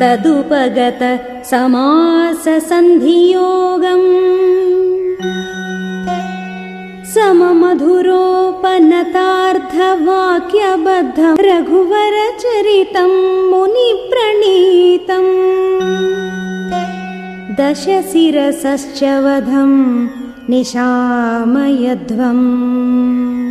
तदुपगत समाससन्धियोगम्। सममधुरोपनतार्थवाक्यबद्ध रघुवरचरितम् मुनिप्रणीतम्। दशशिरसश्च वधम् निशामयध्वम्।